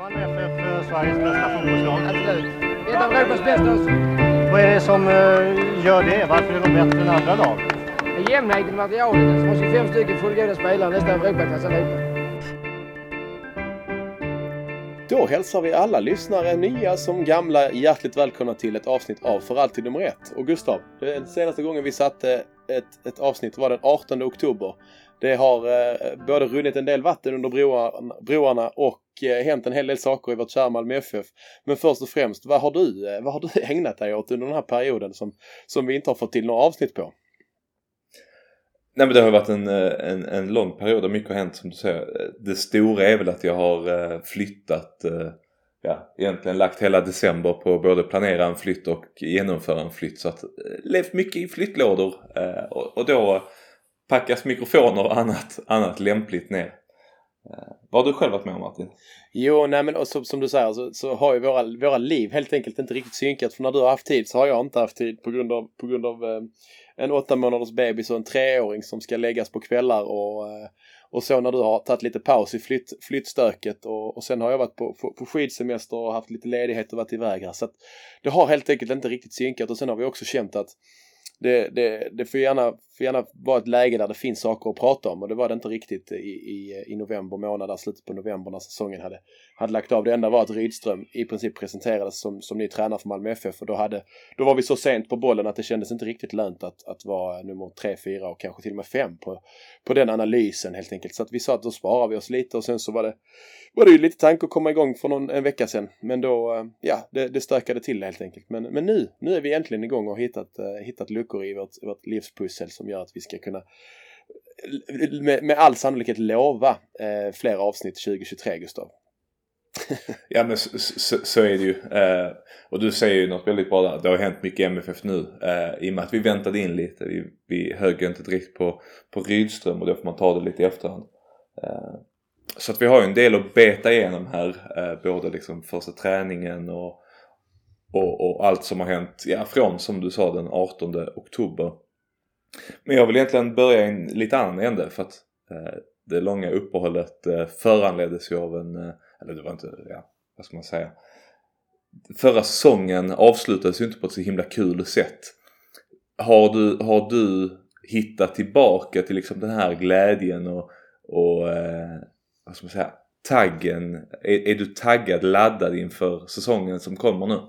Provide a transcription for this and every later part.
Malmö FF Sveriges bästa fotbollslag? Absolut. Ett av Europas bästa. Vad är det som eh, gör det? Varför är de bättre än andra lag? Jämnheten i materialet. Alltså, har 25 stycken fullgoda spelare, nästan Europaklass allihopa. Då hälsar vi alla lyssnare, nya som gamla, hjärtligt välkomna till ett avsnitt av För alltid nummer ett. Och Gustav, den senaste gången vi satte ett, ett avsnitt var den 18 oktober. Det har eh, både runnit en del vatten under broarna, broarna och eh, hänt en hel del saker i vårt kära Malmö FF. Men först och främst, vad har du, eh, vad har du ägnat dig åt under den här perioden som, som vi inte har fått till några avsnitt på? Nej men det har varit en, eh, en, en lång period och mycket har hänt som du säger. Det stora är väl att jag har eh, flyttat, eh, ja egentligen lagt hela december på både planera en flytt och genomföra en flytt. Så att levt mycket i flyttlådor och, och då packas mikrofoner och annat, annat lämpligt ner. Eh, vad har du själv varit med om Martin? Jo, nej men och som, som du säger så, så har ju våra, våra liv helt enkelt inte riktigt synkat. För när du har haft tid så har jag inte haft tid på grund av, på grund av eh, en åtta månaders bebis och en treåring som ska läggas på kvällar och, eh, och så när du har tagit lite paus i flytt, flyttstöket och, och sen har jag varit på, på, på skidsemester och haft lite ledighet och varit iväg här. Så att det har helt enkelt inte riktigt synkat och sen har vi också känt att det, det, det får, gärna, får gärna vara ett läge där det finns saker att prata om och det var det inte riktigt i, i, i november månad, där slutet på november när säsongen hade, hade lagt av. Det enda var att Rydström i princip presenterades som, som ny tränare för Malmö FF och då, hade, då var vi så sent på bollen att det kändes inte riktigt lönt att, att vara nummer tre, fyra och kanske till och med fem på, på den analysen helt enkelt. Så att vi sa att då sparar vi oss lite och sen så var det, var det ju lite tanke att komma igång för någon, en vecka sedan. Men då, eh, ja, det, det stökade till helt enkelt. Men, men nu, nu är vi äntligen igång och hittat, eh, hittat luckor i vårt, vårt livspussel som gör att vi ska kunna med, med all sannolikhet lova eh, fler avsnitt 2023 Gustav. ja men så, så, så, är det ju. Eh, och du säger ju något väldigt bra där. Det har hänt mycket i MFF nu. Eh, I och med att vi väntade in lite. Vi, vi högg inte direkt på, på Rydström och då får man ta det lite i efterhand. Eh, så att vi har ju en del att beta igenom här. Eh, både liksom första träningen och, och, och allt som har hänt. Ja från som du sa den 18 oktober. Men jag vill egentligen börja i en lite annan ände för att eh, det långa uppehållet eh, föranleddes ju av en, eh, eller det var inte, ja vad ska man säga. Förra säsongen avslutades ju inte på ett så himla kul sätt. Har du, har du hittat tillbaka till liksom den här glädjen och, och eh, vad ska man säga, taggen? Är, är du taggad, laddad inför säsongen som kommer nu?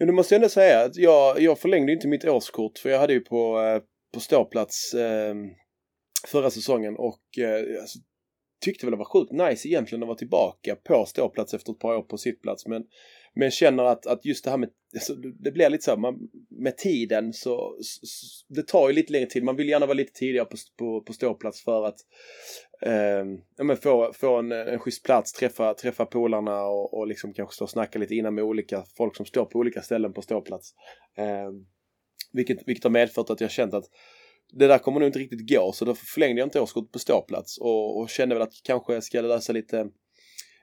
Men du måste ändå säga att jag, jag förlängde inte mitt årskort för jag hade ju på, eh, på ståplats eh, förra säsongen och eh, alltså, tyckte väl det var sjukt nice egentligen att vara tillbaka på ståplats efter ett par år på sittplats. Men, men känner att, att just det här med, alltså, det blir lite så man, med tiden så, så, det tar ju lite längre tid. Man vill gärna vara lite tidigare på, på, på ståplats för att eh, ja, men få, få en, en schysst plats, träffa, träffa polarna och, och liksom kanske stå och snacka lite innan med olika folk som står på olika ställen på ståplats. Eh, vilket, vilket har medfört att jag känt att det där kommer nog inte riktigt gå så därför förlängde jag inte årskortet på ståplats och, och kände väl att kanske jag ska lösa lite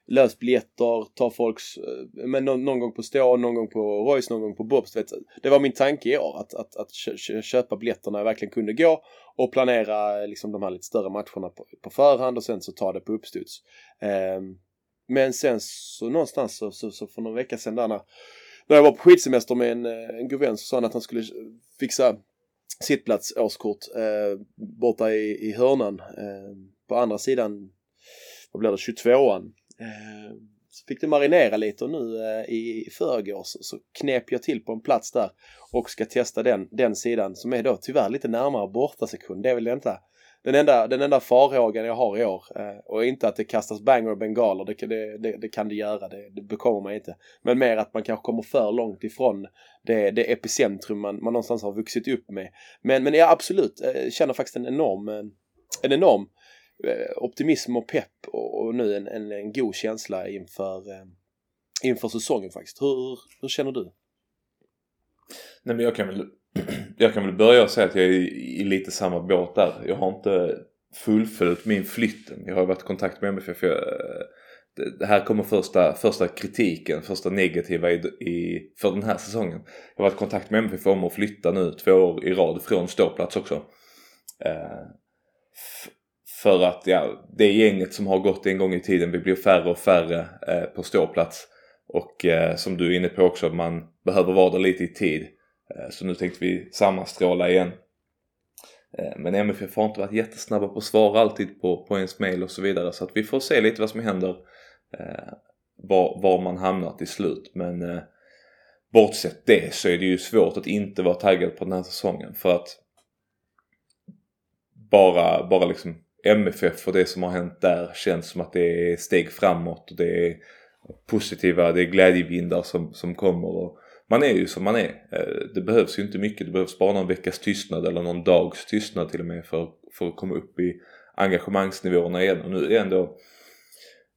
lös biljetter, ta folks, eh, men någon, någon, gång på stå, någon gång på Royce, någon gång på Bobs. Vet, det var min tanke i år att, att, att köpa biljetter när jag verkligen kunde gå och planera liksom de här lite större matcherna på, på förhand och sen så ta det på uppstuds. Eh, men sen så någonstans så, så, så för någon vecka sedan där när, när jag var på skidsemester med en, eh, en god vän så sa han att han skulle fixa sittplats årskort eh, borta i, i hörnan eh, på andra sidan, vad blir det, 22an. Eh, så fick det marinera lite och nu eh, i förrgår så, så knep jag till på en plats där och ska testa den, den sidan som är då tyvärr lite närmare bortasektion. Det är väl inte den enda, den enda farhågan jag har i år. Eh, och inte att det kastas banger och bengaler, det, det, det, det kan det göra, det, det bekommer mig inte. Men mer att man kanske kommer för långt ifrån det, det epicentrum man, man någonstans har vuxit upp med. Men, men ja, absolut eh, känner faktiskt en enorm, eh, en enorm eh, optimism och pepp och, och nu en, en, en, god känsla inför, eh, inför säsongen faktiskt. Hur, hur känner du? Nej men jag kan väl jag kan väl börja och säga att jag är i lite samma båt där. Jag har inte fullföljt min flytten. Jag har varit i kontakt med MFF. Jag, eh, det här kommer första, första kritiken, första negativa i, i, för den här säsongen. Jag har varit i kontakt med MFF om att flytta nu två år i rad från ståplats också. Eh, för att ja, det gänget som har gått en gång i tiden, vi blir färre och färre eh, på ståplats. Och eh, som du är inne på också, man behöver vara där lite i tid. Eh, så nu tänkte vi sammanstråla igen. Eh, men MFF har inte varit jättesnabba på att svara alltid på, på ens mail och så vidare. Så att vi får se lite vad som händer. Eh, var, var man hamnar till slut. Men eh, bortsett det så är det ju svårt att inte vara taggad på den här säsongen. För att bara, bara liksom MFF och det som har hänt där känns som att det är steg framåt. Och det är positiva, det är glädjevindar som, som kommer. Och man är ju som man är. Eh, det behövs ju inte mycket. Det behövs bara någon veckas tystnad eller någon dags tystnad till och med för, för att komma upp i engagemangsnivåerna igen. Och nu är det ändå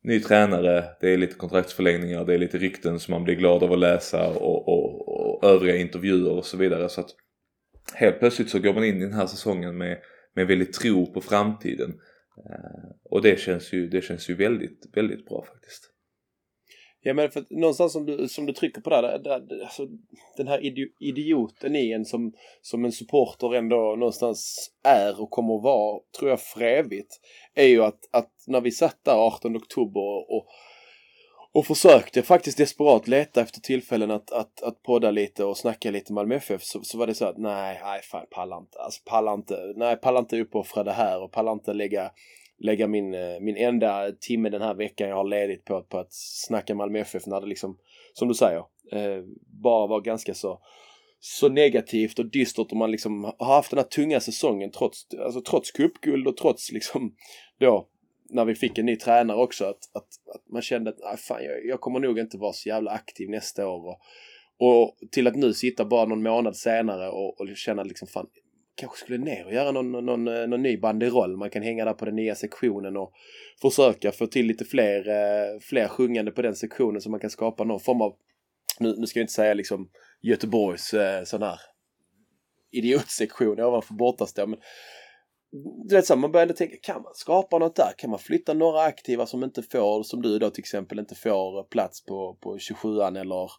ny tränare, det är lite kontraktsförlängningar, det är lite rykten som man blir glad av att läsa och, och, och övriga intervjuer och så vidare. Så att helt plötsligt så går man in i den här säsongen med, med väldigt tro på framtiden. Eh, och det känns ju, det känns ju väldigt, väldigt bra faktiskt. Ja men för att någonstans som du, som du trycker på där, där, där alltså, den här idioten i en som, som en supporter ändå någonstans är och kommer att vara, tror jag för evigt, är ju att, att när vi satt där 18 oktober och, och försökte faktiskt desperat leta efter tillfällen att, att, att podda lite och snacka lite Malmö FF så, så var det så att nej, nej fan pallar inte, alltså pallar inte, nej pallar inte uppoffra det här och pallar inte lägga lägga min, eh, min enda timme den här veckan jag har ledigt på, på att snacka Malmö FF när det liksom, som du säger, eh, bara var ganska så så negativt och dystert och man liksom har haft den här tunga säsongen trots, alltså trots cupguld och trots liksom då när vi fick en ny tränare också att, att, att man kände att ah, fan, jag, jag, kommer nog inte vara så jävla aktiv nästa år. Och, och till att nu sitta bara någon månad senare och, och känna liksom fan kanske skulle ner och göra någon, någon, eh, någon ny banderoll. Man kan hänga där på den nya sektionen och försöka få till lite fler, eh, fler sjungande på den sektionen så man kan skapa någon form av, nu, nu ska jag inte säga liksom Göteborgs eh, sån här idiotsektion ovanför bortastå men du vet så man började tänka, kan man skapa något där? Kan man flytta några aktiva som inte får, som du då till exempel, inte får plats på, på 27an eller,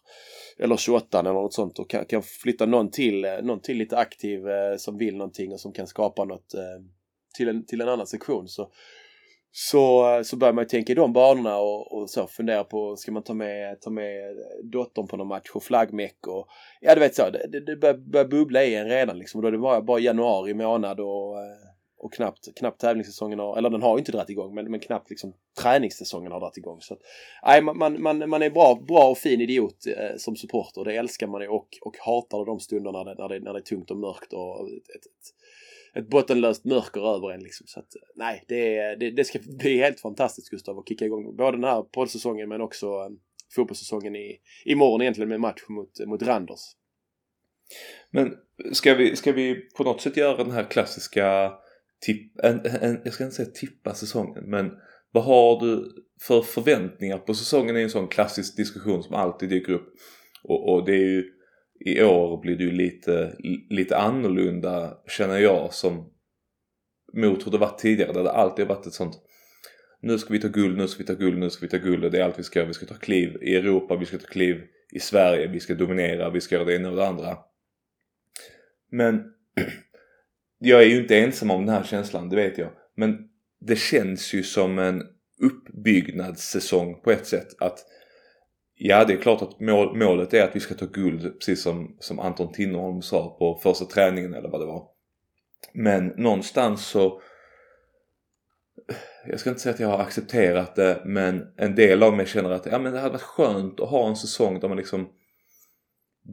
eller 28an eller något sånt och kan, kan flytta någon till, någon till lite aktiv eh, som vill någonting och som kan skapa något eh, till, en, till en annan sektion så så, så börjar man ju tänka i de banorna och, och så fundera på, ska man ta med, ta med dottern på någon match och flaggmeck och ja du vet så, det, det börjar, börjar bubbla i en redan liksom och då är det bara, bara januari månad och eh, och knappt, knappt tävlingssäsongen har, eller den har ju inte dragit igång, men, men knappt liksom träningssäsongen har dragit igång. Så att, nej, man, man, man är bra, bra och fin idiot eh, som supporter. Det älskar man ju och, och hatar de stunderna när det, när, det, när det är tungt och mörkt och ett, ett, ett, ett bottenlöst mörker över en liksom. Så att, nej, det, det, det ska bli helt fantastiskt Gustav att kicka igång både den här poddsäsongen men också eh, fotbollssäsongen i, imorgon egentligen med match mot, mot Randers. Men ska vi, ska vi på något sätt göra den här klassiska tipp, en, en, jag ska inte säga tippa säsongen men vad har du för förväntningar på säsongen? Det är en sån klassisk diskussion som alltid dyker upp. Och, och det är ju i år blir det ju lite, lite annorlunda känner jag som mot hur det varit tidigare där det alltid har varit ett sånt nu ska vi ta guld, nu ska vi ta guld, nu ska vi ta guld och det är allt vi ska göra. Vi ska ta kliv i Europa, vi ska ta kliv i Sverige, vi ska dominera, vi ska göra det ena och det andra. Men jag är ju inte ensam om den här känslan, det vet jag. Men det känns ju som en uppbyggnadssäsong på ett sätt. Att Ja, det är klart att mål, målet är att vi ska ta guld, precis som, som Anton Tinnerholm sa på första träningen eller vad det var. Men någonstans så jag ska inte säga att jag har accepterat det men en del av mig känner att ja, men det hade varit skönt att ha en säsong där man liksom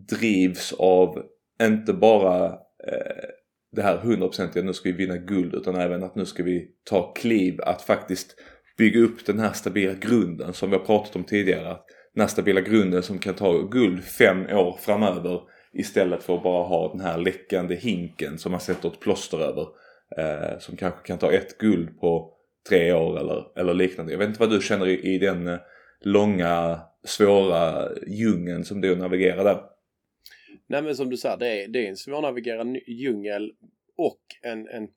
drivs av inte bara eh, det här hundraprocentiga nu ska vi vinna guld utan även att nu ska vi ta kliv att faktiskt bygga upp den här stabila grunden som vi har pratat om tidigare. Den här stabila grunden som kan ta guld fem år framöver istället för att bara ha den här läckande hinken som man sätter ett plåster över. Eh, som kanske kan ta ett guld på tre år eller, eller liknande. Jag vet inte vad du känner i, i den eh, långa svåra djungeln som du navigerar där. Nej men som du säger, det är, det är en svårnavigerad djungel och en, en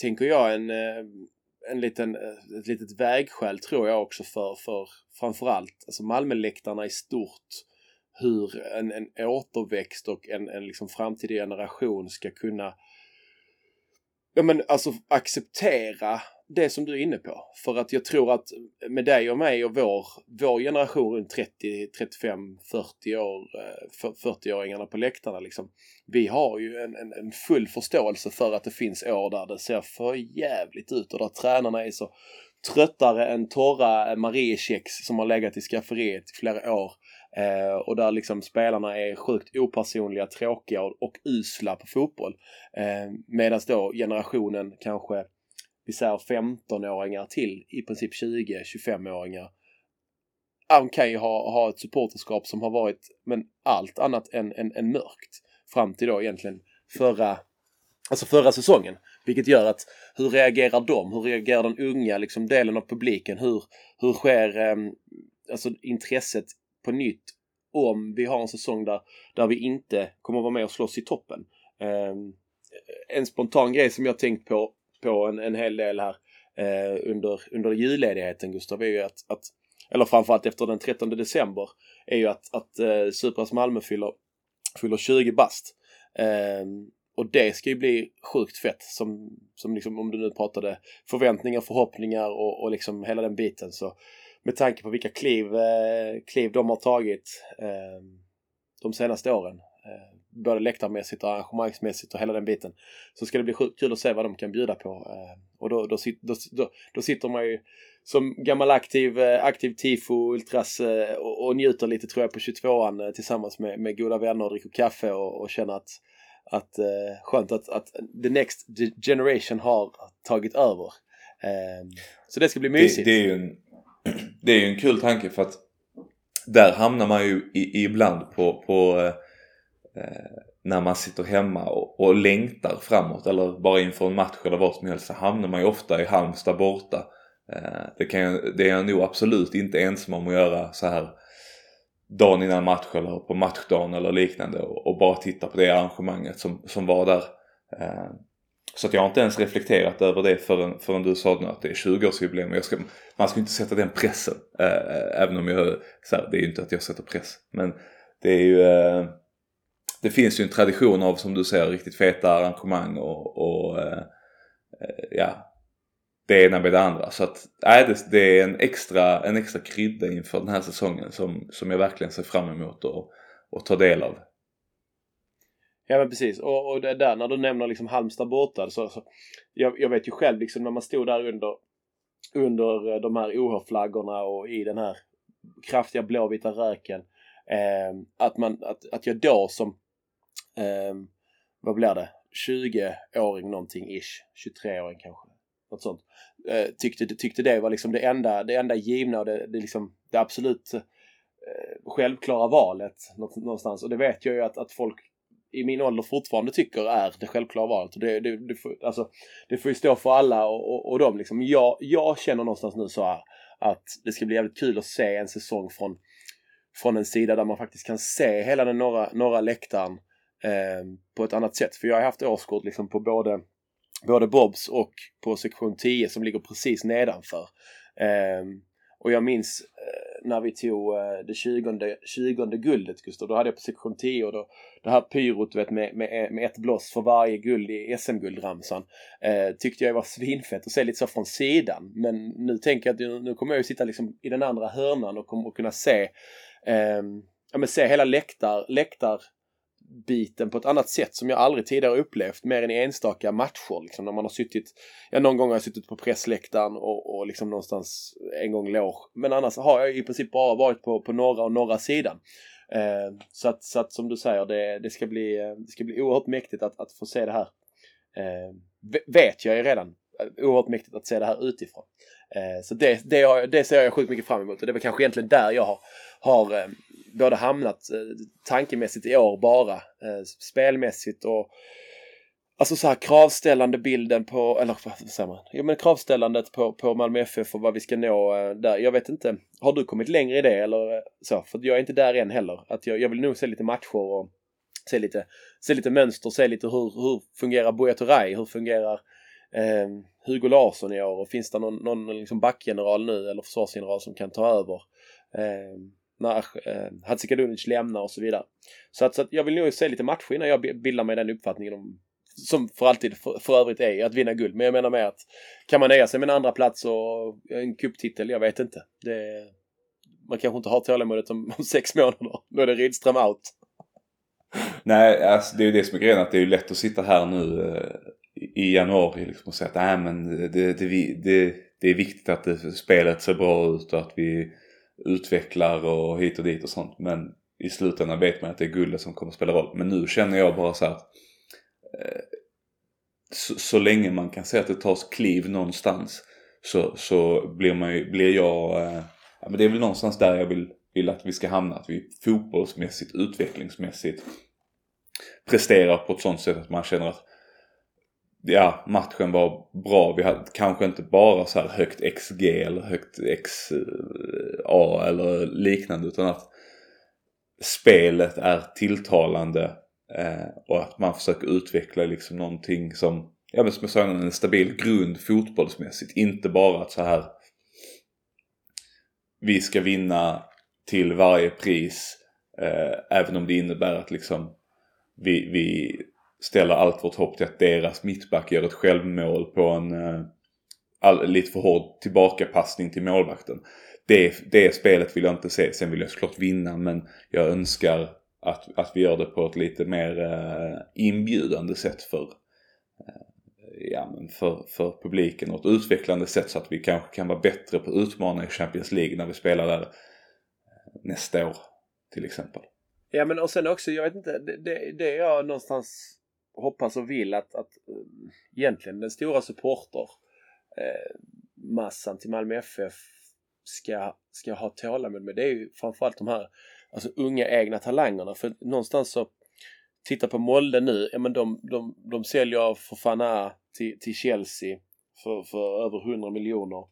tänker jag, en, eh, en liten, eh, ett litet vägskäl tror jag också för, för framförallt alltså Malmöläktarna i stort. Hur en, en återväxt och en, en liksom framtida generation ska kunna ja men alltså acceptera det som du är inne på. För att jag tror att med dig och mig och vår, vår generation runt 30, 35, 40 år, eh, 40-åringarna på läktarna liksom. Vi har ju en, en, en, full förståelse för att det finns år där det ser för jävligt ut och där tränarna är så tröttare än torra Mariekex som har legat i skafferiet i flera år. Eh, och där liksom spelarna är sjukt opersonliga, tråkiga och, och usla på fotboll. Eh, Medan då generationen kanske, vi säger 15-åringar till i princip 20-25-åringar. De kan ju ha, ha ett supporterskap som har varit men allt annat än, än, än mörkt. Fram till då egentligen förra, alltså förra säsongen. Vilket gör att hur reagerar de? Hur reagerar den unga liksom, delen av publiken? Hur, hur sker eh, alltså, intresset på nytt om vi har en säsong där, där vi inte kommer vara med och slåss i toppen? Eh, en spontan grej som jag tänkt på, på en, en hel del här eh, under, under julledigheten Gustav är ju att, att eller framförallt efter den 13 december är ju att, att eh, Supras Malmö fyller, fyller 20 bast. Eh, och det ska ju bli sjukt fett som, som liksom om du nu pratade förväntningar, förhoppningar och, och liksom hela den biten så med tanke på vilka kliv, eh, kliv de har tagit eh, de senaste åren eh, både läktarmässigt och arrangemangsmässigt och hela den biten så ska det bli sjukt kul att se vad de kan bjuda på eh, och då, då, då, då, då sitter man ju som gammal aktiv, eh, aktiv tifo ultras eh, och, och njuter lite tror jag på 22an tillsammans med, med goda vänner och dricker kaffe och, och känner att att eh, skönt att, att the next generation har tagit över. Eh, så det ska bli mysigt. Det, det, är ju en, det är en kul tanke för att där hamnar man ju i, ibland på, på Eh, när man sitter hemma och, och längtar framåt eller bara inför en match eller vad som helst så hamnar man ju ofta i Halmstad borta. Eh, det, kan, det är jag nog absolut inte ensam om att göra så här dagen innan match eller på matchdagen eller liknande och, och bara titta på det arrangemanget som, som var där. Eh, så att jag har inte ens reflekterat över det förrän, förrän du sa nu att det är 20-årsjubileum. Ska, man ska inte sätta den pressen. Eh, eh, även om jag, så här, det är ju inte att jag sätter press. Men det är ju, det finns ju en tradition av som du säger riktigt feta arrangemang och, och eh, ja, det ena med det andra. Så att nej, det, det är en extra, en extra krydda inför den här säsongen som, som jag verkligen ser fram emot och, och ta del av. Ja men precis och, och det där när du nämner liksom Halmstad borta så, så jag, jag, vet ju själv liksom när man stod där under under eh, de här OH-flaggorna och i den här kraftiga blåvita röken eh, att man att, att jag då som eh, vad blir det 20-åring någonting ish 23-åring kanske något sånt eh, tyckte, tyckte det var liksom det enda, det enda givna och det, det, liksom, det absolut eh, självklara valet någonstans. Och det vet jag ju att, att folk i min ålder fortfarande tycker är det självklara valet. Och det, det, det, får, alltså, det får ju stå för alla och, och, och dem liksom. Jag, jag känner någonstans nu så här att det ska bli jävligt kul att se en säsong från, från en sida där man faktiskt kan se hela den norra, norra läktaren eh, på ett annat sätt. För jag har haft årskort liksom på både både Bobs och på sektion 10 som ligger precis nedanför. Eh, och jag minns eh, när vi tog eh, det 20, 20 guldet Gustav, då hade jag på sektion 10 och då det här pyrot vet, med, med, eh, med ett blås för varje guld i SM-guldramsan eh, tyckte jag var svinfett att se lite så från sidan. Men nu tänker jag att nu kommer jag ju sitta liksom i den andra hörnan och kommer att kunna se eh, ja, men se hela läktar, läktar biten på ett annat sätt som jag aldrig tidigare upplevt mer än i enstaka matcher. Liksom, när man har suttit, ja någon gång har jag suttit på pressläktaren och, och liksom någonstans en gång lår. Men annars har jag i princip bara varit på, på norra och norra sidan. Eh, så, att, så att som du säger, det, det, ska, bli, eh, det ska bli oerhört mäktigt att, att få se det här. Eh, vet jag ju redan. Eh, oerhört mäktigt att se det här utifrån. Eh, så det, det, har, det ser jag sjukt mycket fram emot och det är väl kanske egentligen där jag har, har eh, både hamnat eh, tankemässigt i år bara, eh, spelmässigt och Alltså så här kravställande bilden på, eller vad säger man? Jo men kravställandet på, på Malmö FF och vad vi ska nå eh, där. Jag vet inte, har du kommit längre i det eller så? För jag är inte där än heller. Att jag, jag vill nog se lite matcher och se lite, se lite mönster, se lite hur, hur fungerar Buya Turay, hur fungerar eh, Hugo Larsson i år och finns det någon, någon liksom backgeneral nu eller försvarsgeneral som kan ta över? Eh, när eh, Hadzikadunic lämnar och så vidare. Så att, så att jag vill nog se lite matcher innan jag bildar mig den uppfattningen om som för alltid för, för övrigt är att vinna guld. Men jag menar med att kan man nöja sig med en andra plats och en cuptitel? Jag vet inte. Det, man kanske inte har tålamodet om, om sex månader. Då är det Rydström out. Nej, alltså det är ju det som är grejen att det är ju lätt att sitta här nu eh, i januari liksom och säga att nej men det, det, det, det är viktigt att det, spelet ser bra ut och att vi utvecklar och hit och dit och sånt. Men i slutändan vet man att det är guldet som kommer att spela roll. Men nu känner jag bara så att eh, så, så, länge man kan se att det tas kliv någonstans så, så blir, man ju, blir jag, eh, ja, men det är väl någonstans där jag vill, vill att vi ska hamna. Att vi fotbollsmässigt, utvecklingsmässigt presterar på ett sånt sätt att man känner att ja, matchen var bra. Vi hade kanske inte bara så här högt XG eller högt XA eller liknande utan att spelet är tilltalande eh, och att man försöker utveckla liksom någonting som, ja men som jag sa en stabil grund fotbollsmässigt. Inte bara att så här vi ska vinna till varje pris eh, även om det innebär att liksom vi, vi ställer allt vårt hopp till att deras mittback gör ett självmål på en eh, all, lite för hård tillbakapassning till målvakten. Det, det spelet vill jag inte se. Sen vill jag såklart vinna men jag önskar att, att vi gör det på ett lite mer eh, inbjudande sätt för, eh, ja, men för, för publiken och ett utvecklande sätt så att vi kanske kan vara bättre på att utmana i Champions League när vi spelar där nästa år till exempel. Ja men och sen också, jag vet inte, det, det, det jag någonstans hoppas och vill att, att eh, egentligen den stora supporter eh, massan till Malmö FF ska, ska ha tålamod med det är ju framförallt de här alltså unga egna talangerna. För någonstans så titta på Molde nu, ja men de, de, de säljer Fofana till, till Chelsea för, för över 100 miljoner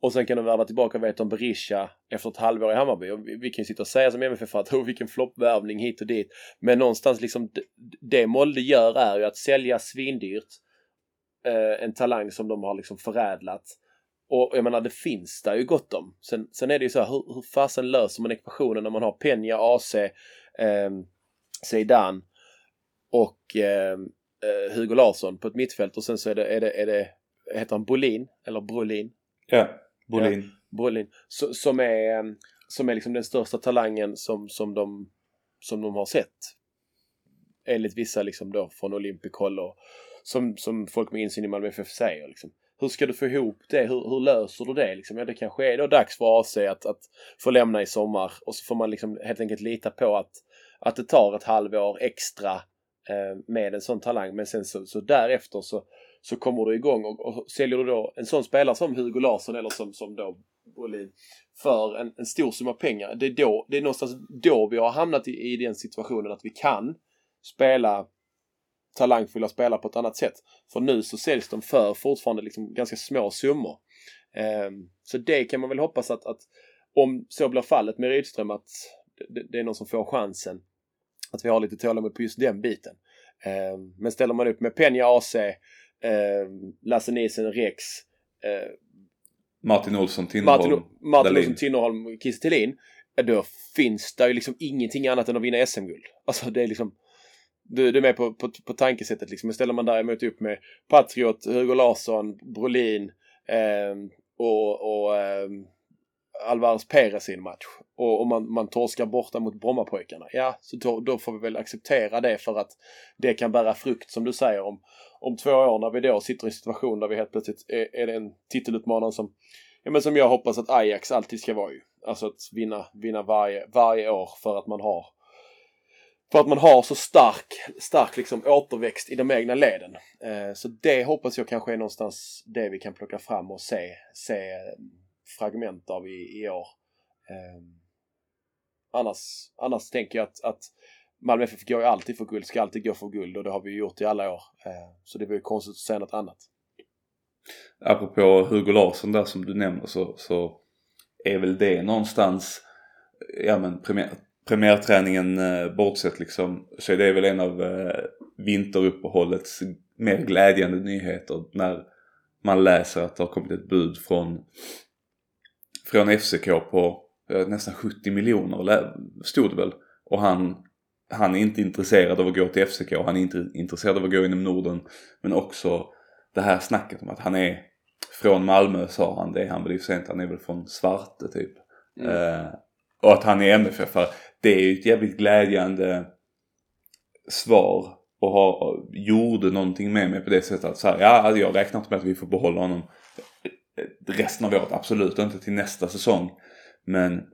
och sen kan de värva tillbaka, Veton Berisha efter ett halvår i Hammarby. Och vi, vi kan ju sitta och säga som MFF att oh, vilken floppvärvning hit och dit. Men någonstans liksom det Molde gör är ju att sälja svindyrt eh, en talang som de har liksom förädlat. Och jag menar det finns där ju gott om. Sen, sen är det ju så här, hur, hur fasen löser man ekvationen när man har Peña, AC, eh, Zeidan och eh, eh, Hugo Larsson på ett mittfält och sen så är det, är det, är det heter han Bolin eller Brolin? Ja. Bolin. Ja, Bolin. Så, som är, mm, som är liksom den största talangen som, som, de, som de har sett. Enligt vissa liksom då från Olympic håll och som, som folk med insyn i Malmö FF säger. Liksom. Hur ska du få ihop det? Hur, hur löser du det? Liksom? Ja, det kanske är då dags för AC att, att få lämna i sommar och så får man liksom helt enkelt lita på att, att det tar ett halvår extra eh, med en sån talang. Men sen så, så därefter så, så kommer du igång och, och säljer du då en sån spelare som Hugo Larsson eller som, som då Brolin för en, en stor summa pengar. Det är, då, det är någonstans då vi har hamnat i, i den situationen att vi kan spela talangfulla spelare på ett annat sätt. För nu så säljs de för fortfarande liksom ganska små summor. Um, så det kan man väl hoppas att, att om så blir fallet med Rydström att det, det, är någon som får chansen. Att vi har lite tålamod på just den biten. Um, men ställer man upp med Peña AC Lasse Nielsen, Rex, eh, Martin Olsson, Tinnerholm, Martin, Martin Olsson, Tinnerholm, Kiese Thelin. Då finns det ju liksom ingenting annat än att vinna SM-guld. Alltså det är liksom du, du är med på, på, på tankesättet liksom. Men ställer man däremot upp med Patriot, Hugo Larsson, Brolin eh, och, och eh, Alvarez Perez i en match och och man, man torskar borta mot Brommapojkarna, ja, så då, då, får vi väl acceptera det för att det kan bära frukt som du säger om, om två år när vi då sitter i en situation där vi helt plötsligt är, är det en titelutmanare som, ja men som jag hoppas att Ajax alltid ska vara ju. Alltså att vinna, vinna varje, varje år för att man har för att man har så stark, stark liksom återväxt i de egna leden. Eh, så det hoppas jag kanske är någonstans det vi kan plocka fram och se, se fragment av i, i år. Eh, annars, annars tänker jag att, att Malmö FF går ju alltid för guld, ska alltid gå för guld och det har vi gjort i alla år. Eh, så det blir konstigt att säga något annat. Apropå Hugo Larsson där som du nämner så, så är väl det någonstans, ja men premiär, premiärträningen eh, bortsett liksom, så är det väl en av eh, vinteruppehållets mer glädjande nyheter när man läser att det har kommit ett bud från, från FCK på nästan 70 miljoner stod det väl. Och han han är inte intresserad av att gå till FCK, han är inte intresserad av att gå inom Norden. Men också det här snacket om att han är från Malmö sa han, det är han väl i och han är väl från Svarte typ. Mm. Eh, och att han är MFF, det är ju ett jävligt glädjande svar och ha, gjorde någonting med mig på det sättet att så här, ja jag räknar inte med att vi får behålla honom resten av året, absolut inte till nästa säsong. Men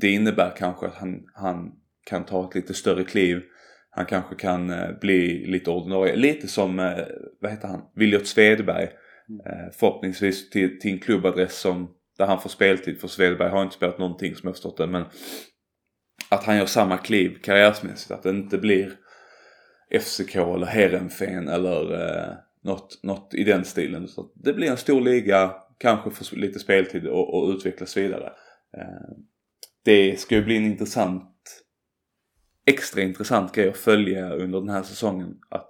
det innebär kanske att han, han kan ta ett lite större kliv. Han kanske kan eh, bli lite ordinarie. Lite som, eh, vad heter han, Viljot Svedberg. Mm. Eh, förhoppningsvis till, till en klubbadress som, där han får speltid. För Svedberg har inte spelat någonting som jag förstått det. Men att han gör samma kliv karriärsmässigt. Att det inte blir FCK eller Heerenveen eller eh, något, något i den stilen. Så det blir en stor liga, kanske får lite speltid och, och utvecklas vidare. Eh, det ska ju bli en intressant, extra intressant grej att följa under den här säsongen. Att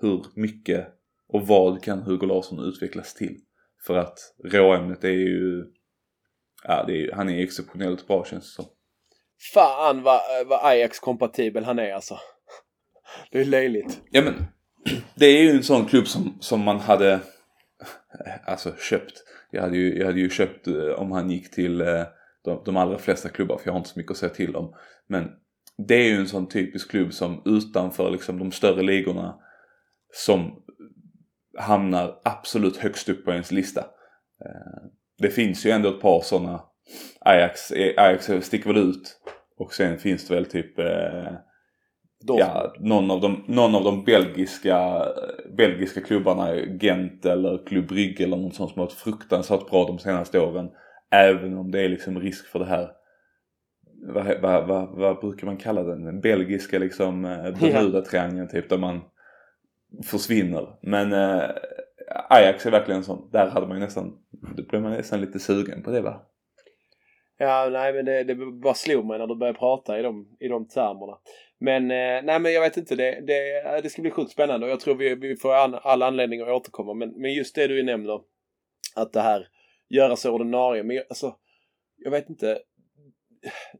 hur mycket och vad kan Hugo Larsson utvecklas till? För att råämnet är ju, ja det är, han är exceptionellt bra känns det som. Fan vad, vad Ajax-kompatibel han är alltså. Det är löjligt. Ja men, det är ju en sån klubb som, som man hade, alltså köpt. Jag hade ju, jag hade ju köpt eh, om han gick till eh, de, de allra flesta klubbar för jag har inte så mycket att säga till om. Men det är ju en sån typisk klubb som utanför liksom de större ligorna som hamnar absolut högst upp på ens lista. Eh, det finns ju ändå ett par sådana. Ajax, Ajax sticker väl ut. Och sen finns det väl typ ja, någon av de, någon av de belgiska, belgiska klubbarna, Gent eller Club Brygge eller något sånt som har varit fruktansvärt bra de senaste åren. Även om det är liksom risk för det här vad, vad, vad, vad brukar man kalla den? Den belgiska liksom eh, Bermuda-triangeln typ där man försvinner. Men eh, Ajax är verkligen sån. Där hade man ju nästan, då blev man nästan lite sugen på det va? Ja, nej men det, det bara slog mig när du började prata i de, i de termerna. Men eh, nej men jag vet inte, det, det, eh, det ska bli sjukt spännande och jag tror vi, vi får all, all anledning att återkomma. Men, men just det du nämner, att det här göra sig ordinarie. Men alltså, jag vet inte.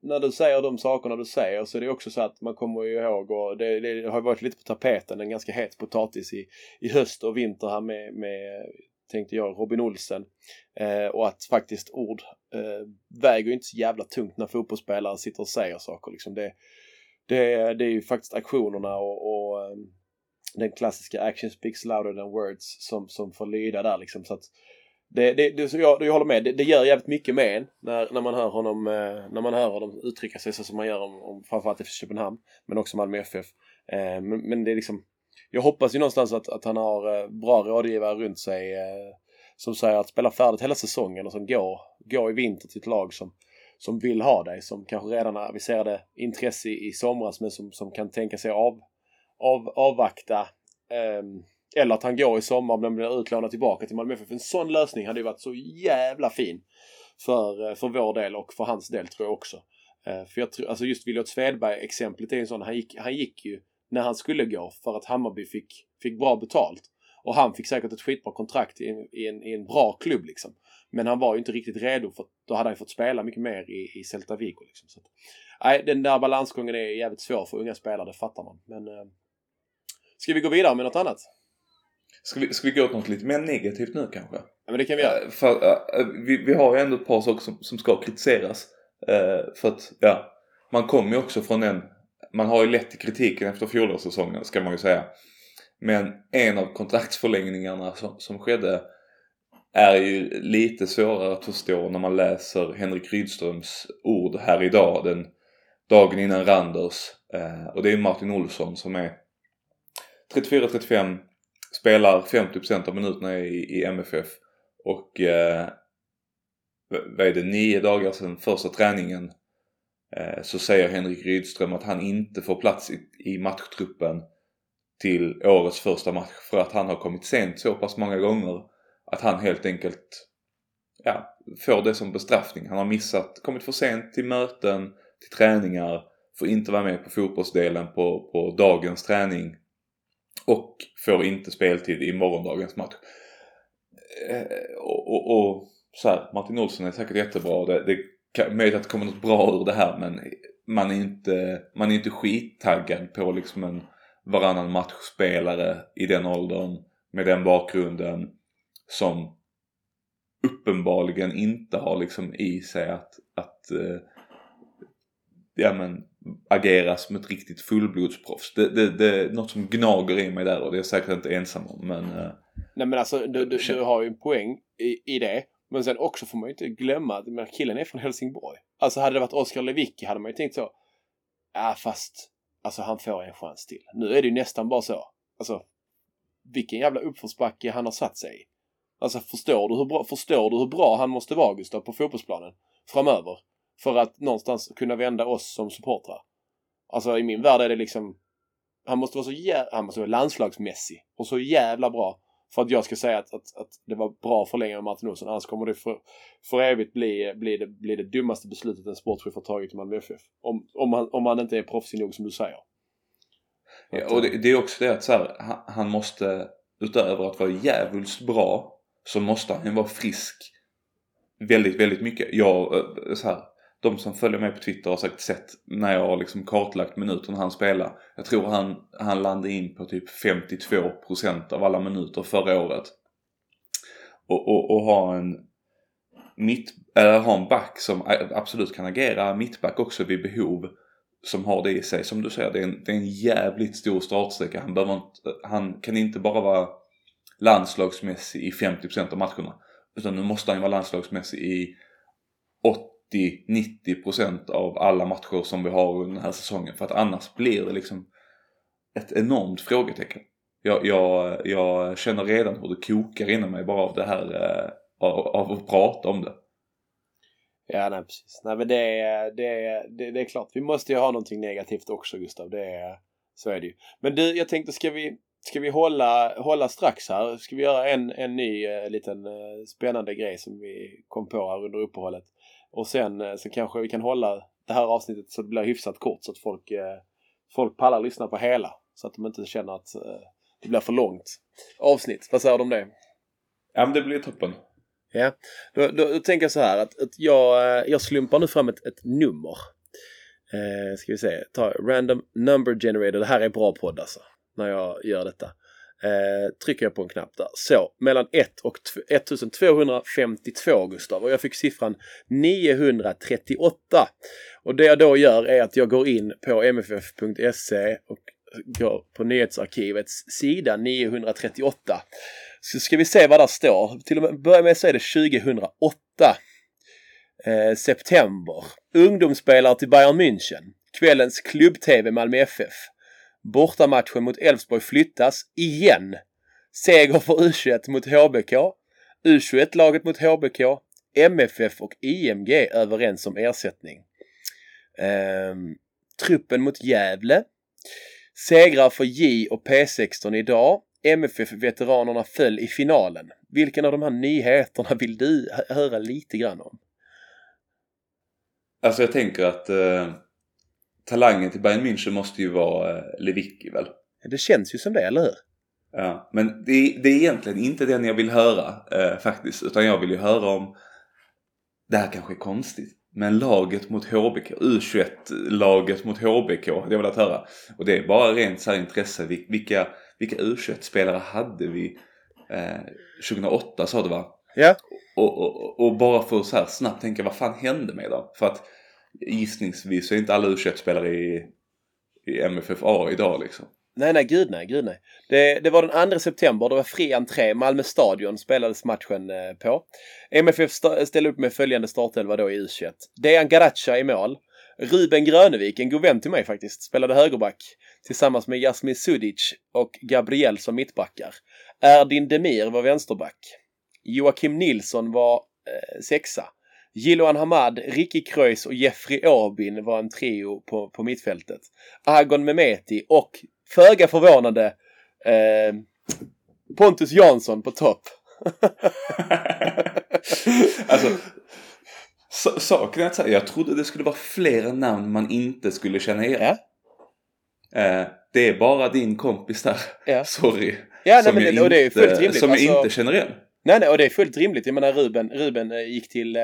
När du säger de sakerna du säger så är det också så att man kommer ihåg och det, det har varit lite på tapeten, en ganska het potatis i, i höst och vinter här med, med tänkte jag, Robin Olsen. Eh, och att faktiskt ord eh, väger inte så jävla tungt när fotbollsspelare sitter och säger saker. Liksom det, det, det är ju faktiskt aktionerna och, och ehm, den klassiska action speaks louder than words som, som får lyda där liksom. Så att det, det, det, så jag, jag håller med, det, det gör jävligt mycket med en när, när man hör honom eh, när man hör honom uttrycka sig så som man gör om, om framförallt i Köpenhamn men också Malmö FF. Eh, men, men, det är liksom jag hoppas ju någonstans att, att han har eh, bra rådgivare runt sig eh, som säger att spela färdigt hela säsongen och som går, går i vinter till ett lag som, som vill ha dig, som kanske redan aviserade intresse i, i somras men som, som kan tänka sig av, av, avvakta eh, eller att han går i sommar men blir utlånad tillbaka till Malmö FF. En sån lösning hade ju varit så jävla fin för, eh, för vår del och för hans del tror jag också. Eh, för jag tror, alltså just Williot Svedberg exemplet är en sån, han gick, han gick ju när han skulle gå för att Hammarby fick, fick bra betalt. Och han fick säkert ett skitbra kontrakt i, i, en, i en bra klubb liksom. Men han var ju inte riktigt redo för då hade han fått spela mycket mer i, i Celta Vigo. Liksom. Så nej, den där balansgången är jävligt svår för unga spelare, det fattar man. Men eh, ska vi gå vidare med något annat? Ska vi, ska vi gå åt något lite mer negativt nu kanske? Ja men det kan vi göra. Uh, för, uh, vi, vi har ju ändå ett par saker som, som ska kritiseras. Uh, för att, ja, man kommer ju också från en, man har ju lätt till kritiken efter fjolårssäsongen ska man ju säga. Men en av kontraktsförlängningarna som, som skedde är ju lite svårare att förstå när man läser Henrik Rydströms ord här idag, den dagen innan Randers. Eh, och det är Martin Olsson som är 34-35, spelar 50% av minuterna i, i MFF och eh, vad är det, nio dagar sedan första träningen eh, Eh, så säger Henrik Rydström att han inte får plats i, matchtruppen till årets första match för att han har kommit sent så pass många gånger att han helt enkelt ja, får det som bestraffning. Han har missat, kommit för sent till möten, till träningar, får inte vara med på fotbollsdelen på, på dagens träning och får inte speltid i morgondagens match. Eh, och, och, och, så här, Martin Olsson är säkert jättebra. Det, det möjligt att det kommer något bra ur det här men man är inte, man är inte skittaggad på liksom en varannan matchspelare i den åldern med den bakgrunden som uppenbarligen inte har liksom i sig att, att eh, ja men agera som ett riktigt fullblodsproffs. Det, det, det är något som gnager i mig där och det är jag säkert inte ensam om men eh, Nej men alltså du, du, du har ju en poäng i, i det. Men sen också får man ju inte glömma att men killen är från Helsingborg. Alltså hade det varit Oskar Lewicki hade man ju tänkt så. Ja fast alltså han får en chans till. Nu är det ju nästan bara så. Alltså vilken jävla uppförsbacke han har satt sig i. Alltså förstår du hur bra, förstår du hur bra han måste vara Gustav på fotbollsplanen framöver? För att någonstans kunna vända oss som supportrar. Alltså i min värld är det liksom han måste vara så jävla, han måste vara landslagsmässig och så jävla bra för att jag ska säga att, att, att det var bra att förlänga med Martin Olsson. Annars kommer det för, för evigt bli, bli, det, bli det dummaste beslutet en sportchef har tagit i Malmö FF. Om, om, han, om han inte är proffsig nog som du säger. Ja, och det, det, är också det att så här, han, han måste utöver att vara jävligt bra så måste han vara frisk väldigt, väldigt mycket. Jag, eh, så här, de som följer mig på Twitter har säkert sett när jag har liksom kartlagt minuterna han spelar. Jag tror han, han landade in på typ 52% av alla minuter förra året. Och, och, och ha en mitt, eller ha en back som absolut kan agera mittback också vid behov. Som har det i sig. Som du säger, det är en, det är en jävligt stor startsträcka. Han, behöver inte, han kan inte bara vara landslagsmässig i 50% av matcherna. Utan nu måste han ju vara landslagsmässig i 80-90% av alla matcher som vi har under den här säsongen. För att annars blir det liksom ett enormt frågetecken. Jag, jag, jag känner redan hur det kokar inom mig bara av det här, eh, av, av att prata om det. Ja, nej precis. Nej men det är, det, är, det, det är klart. Vi måste ju ha någonting negativt också Gustav. Det är, så är det ju. Men du, jag tänkte ska vi, ska vi hålla, hålla strax här? Ska vi göra en, en ny eh, liten eh, spännande grej som vi kom på här under uppehållet? Och sen eh, så kanske vi kan hålla det här avsnittet så det blir hyfsat kort så att folk, eh, folk pallar lyssna på hela. Så att de inte känner att eh, det blir för långt avsnitt. Vad säger du om det? Ja men det blir toppen. Ja, då, då, då tänker jag så här att, att jag, jag slumpar nu fram ett, ett nummer. Eh, ska vi se, ta random number generator. Det här är bra podd alltså. När jag gör detta. Eh, trycker jag på en knapp där. Så, mellan 1 och 1252 Gustav. Och jag fick siffran 938. Och det jag då gör är att jag går in på mff.se och går på nyhetsarkivets sida 938. Så ska vi se vad där står. Till och med börja med så är det 2008. Eh, september. Ungdomsspelare till Bayern München. Kvällens klubb-tv Malmö FF. Bortamatchen mot Elfsborg flyttas igen. Seger för U21 mot HBK. U21-laget mot HBK. MFF och IMG överens om ersättning. Ehm, truppen mot Gävle. Segrar för J och P16 idag. MFF-veteranerna föll i finalen. Vilken av de här nyheterna vill du höra lite grann om? Alltså jag tänker att eh, talangen till Bayern München måste ju vara eh, Lewicki väl? Det känns ju som det, eller hur? Ja, men det, det är egentligen inte den jag vill höra eh, faktiskt. Utan jag vill ju höra om, det här kanske är konstigt, men laget mot HBK, U21-laget mot HBK hade jag velat höra. Och det är bara rent så här intresse, vilka, vilka U21-spelare hade vi eh, 2008 sa du va? Ja. Och, och, och bara för att så här snabbt tänka, vad fan hände med dem? För att gissningsvis så är inte alla U21-spelare i, i MFFA idag liksom. Nej, nej, gud nej, gud nej. Det, det var den 2 september, det var fri entré, Malmö stadion spelades matchen eh, på. MFF ställde upp med följande startelva då i U21. Dejan Garacha i mål. Ruben Grönevik, en god vän till mig faktiskt, spelade högerback tillsammans med Jasmin Sudic och Gabriel som mittbackar. Erdin Demir var vänsterback. Joakim Nilsson var eh, sexa. Jiloan Hamad, Ricky Kreuz och Jeffrey Aubin var en trio på, på mittfältet. Agon Mehmeti och, föga förvånande, eh, Pontus Jansson på topp. alltså, så, saken är att säga, jag trodde det skulle vara flera namn man inte skulle känna igen. Ja. Eh, det är bara din kompis där, Ja. sorry, Ja, som, nej, men jag, det, och det är inte, som jag Alltså- inte känner igen. Nej, nej, och det är fullt rimligt. Jag menar Ruben, Ruben eh, gick till, eh,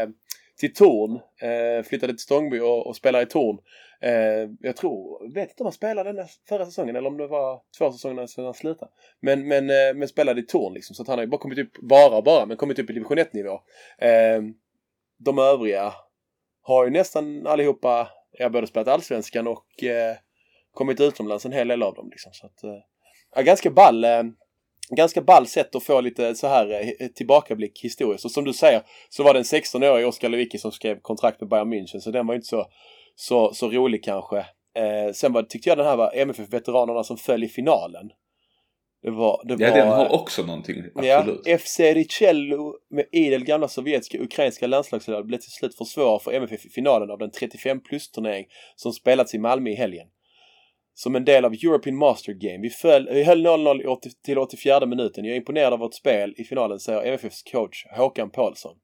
till Torn. Eh, flyttade till Stångby och, och spelar i Torn. Eh, jag tror, vet inte om han spelade den förra säsongen eller om det var två säsonger sedan han slutade. Men, men, eh, men spelade i Torn liksom. Så att han har ju bara kommit upp, bara bara, men kommit upp i division 1 nivå. Eh, de övriga har ju nästan allihopa, ja både spelat allsvenskan och eh, kommit utomlands en hel del av dem liksom. Så att, eh, ja, ganska ball eh, ganska ball sätt att få lite så här eh, tillbakablick historiskt. Och som du säger så var det en 16-årig Oskar Lewicki som skrev kontrakt med Bayern München så den var ju inte så, så, så rolig kanske. Eh, sen var, tyckte jag den här var MFF-veteranerna som föll i finalen. Det var, det Ja, var, den har också någonting. Absolut. Ja, FC Ricello med idel gamla sovjetiska ukrainska landslagsledare blev till slut för svåra för MFF i finalen av den 35 plus-turnering som spelats i Malmö i helgen. Som en del av European Master Game. Vi, föll, vi höll 0-0 i 80 till 84 minuten. Jag är imponerad av vårt spel i finalen, säger MFFs coach Håkan Paulsson.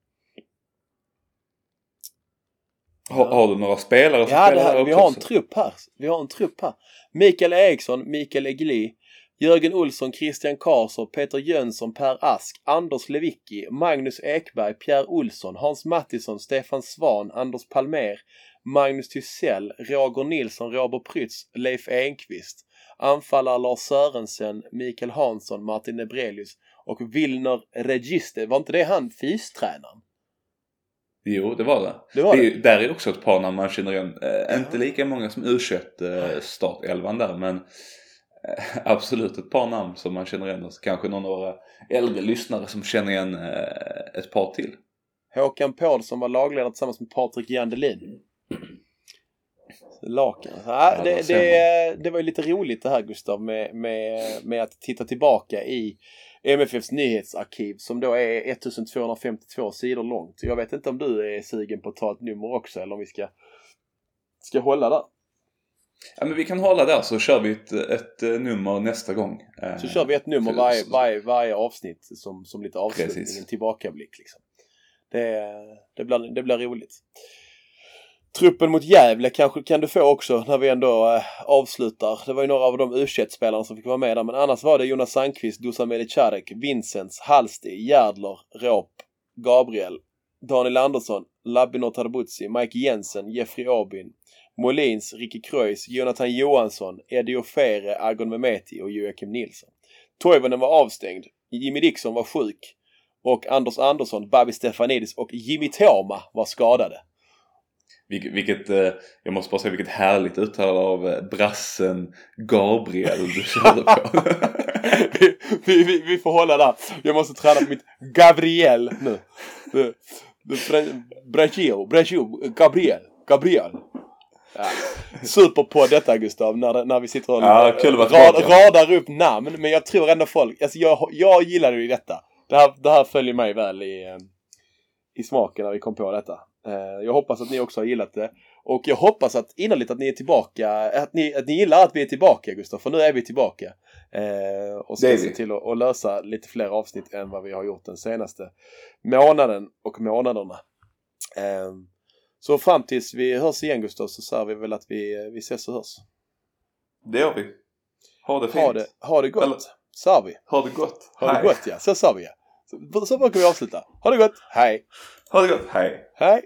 Har, har du några spelare som Ja, det spelar här, där vi också? har en trupp här. Vi har en trupp här. Mikael Eriksson, Mikael Egli, Jörgen Olsson, Christian Karlsson, Peter Jönsson, Per Ask, Anders Lewicki, Magnus Ekberg, Pierre Olsson, Hans Mattisson, Stefan Svan, Anders Palmer, Magnus Thysell, Roger Nilsson, Robert Prytz, Leif Enqvist, anfallare Lars Sörensen, Mikael Hansson, Martin Nebrelius och Wilner Register. Var inte det han fystränaren? Jo, det var det. Det var är det. ju- Där är också ett par namn man känner igen. Eh, inte lika många som U21 eh, startelvan där men eh, absolut ett par namn som man känner igen. Och kanske någon av våra äldre lyssnare som känner igen eh, ett par till. Håkan Paulsson var lagledare tillsammans med Patrik Jandelin. Laken. Ja, det, det, det var ju lite roligt det här Gustav med, med, med att titta tillbaka i MFFs nyhetsarkiv som då är 1252 sidor långt. Jag vet inte om du är sugen på att ta ett nummer också eller om vi ska, ska hålla där. Ja men vi kan hålla där så kör vi ett, ett eh, nummer nästa gång. Eh, Så kör vi ett nummer för- varje, varje, varje avsnitt som, som lite avslutning, en tillbakablick liksom. Det, det, blir, det blir roligt. Truppen mot Gävle kanske kan du få också när vi ändå eh, avslutar. Det var ju några av de u spelarna som fick vara med där men annars var det Jonas Sandqvist, Dusan Melicharek, Vincents, Halsti, Järdler, Råp, Gabriel, Daniel Andersson, Labinor Tadabuzzi, Mike Jensen, Jeffrey Abin, Molins, Ricky Kreuz, Jonathan Johansson, Eddie Ofere, Agon Mehmeti och Joakim Nilsson. Toivonen var avstängd, Jimmy Dixon var sjuk och Anders Andersson, Babi Stefanidis och Jimmy Toma var skadade. Vilket, vilket eh, jag måste bara säga vilket härligt uttal av eh, brassen Gabriel du körde på. vi, vi, vi, vi får hålla där. Jag måste träna på mitt Gabriel nu. Det- det- Bra- Brasil, Brasil, Gabriel, Gabriel. Ja. Superpodd detta Gustav, när, när vi sitter och Ja, rad, radar upp namn. Men jag tror ändå folk, alltså jag, jag gillade ju detta. Det här, det här följer mig väl i, eh, i smaken när vi kom på detta. Eh, Jag hoppas att ni också har gillat det. Och jag hoppas att innerligt att ni är tillbaka, att ni, att ni gillar att vi är tillbaka Gustav, för nu är vi tillbaka. Eh, och ska se till att, att lösa lite fler avsnitt än vad vi har gjort den senaste månaden och månaderna. Eh, så fram tills vi hörs igen Gustav så säger vi väl att vi, vi ses och hörs. Det gör vi. Ha det fint. Ha det, ha det gott, Eller- sa vi. Ha det gott. Ha det gott ja, så sa vi ja. Så, så brukar vi avsluta. Ha det gott, hej! Ha det gott. Hej. Hej!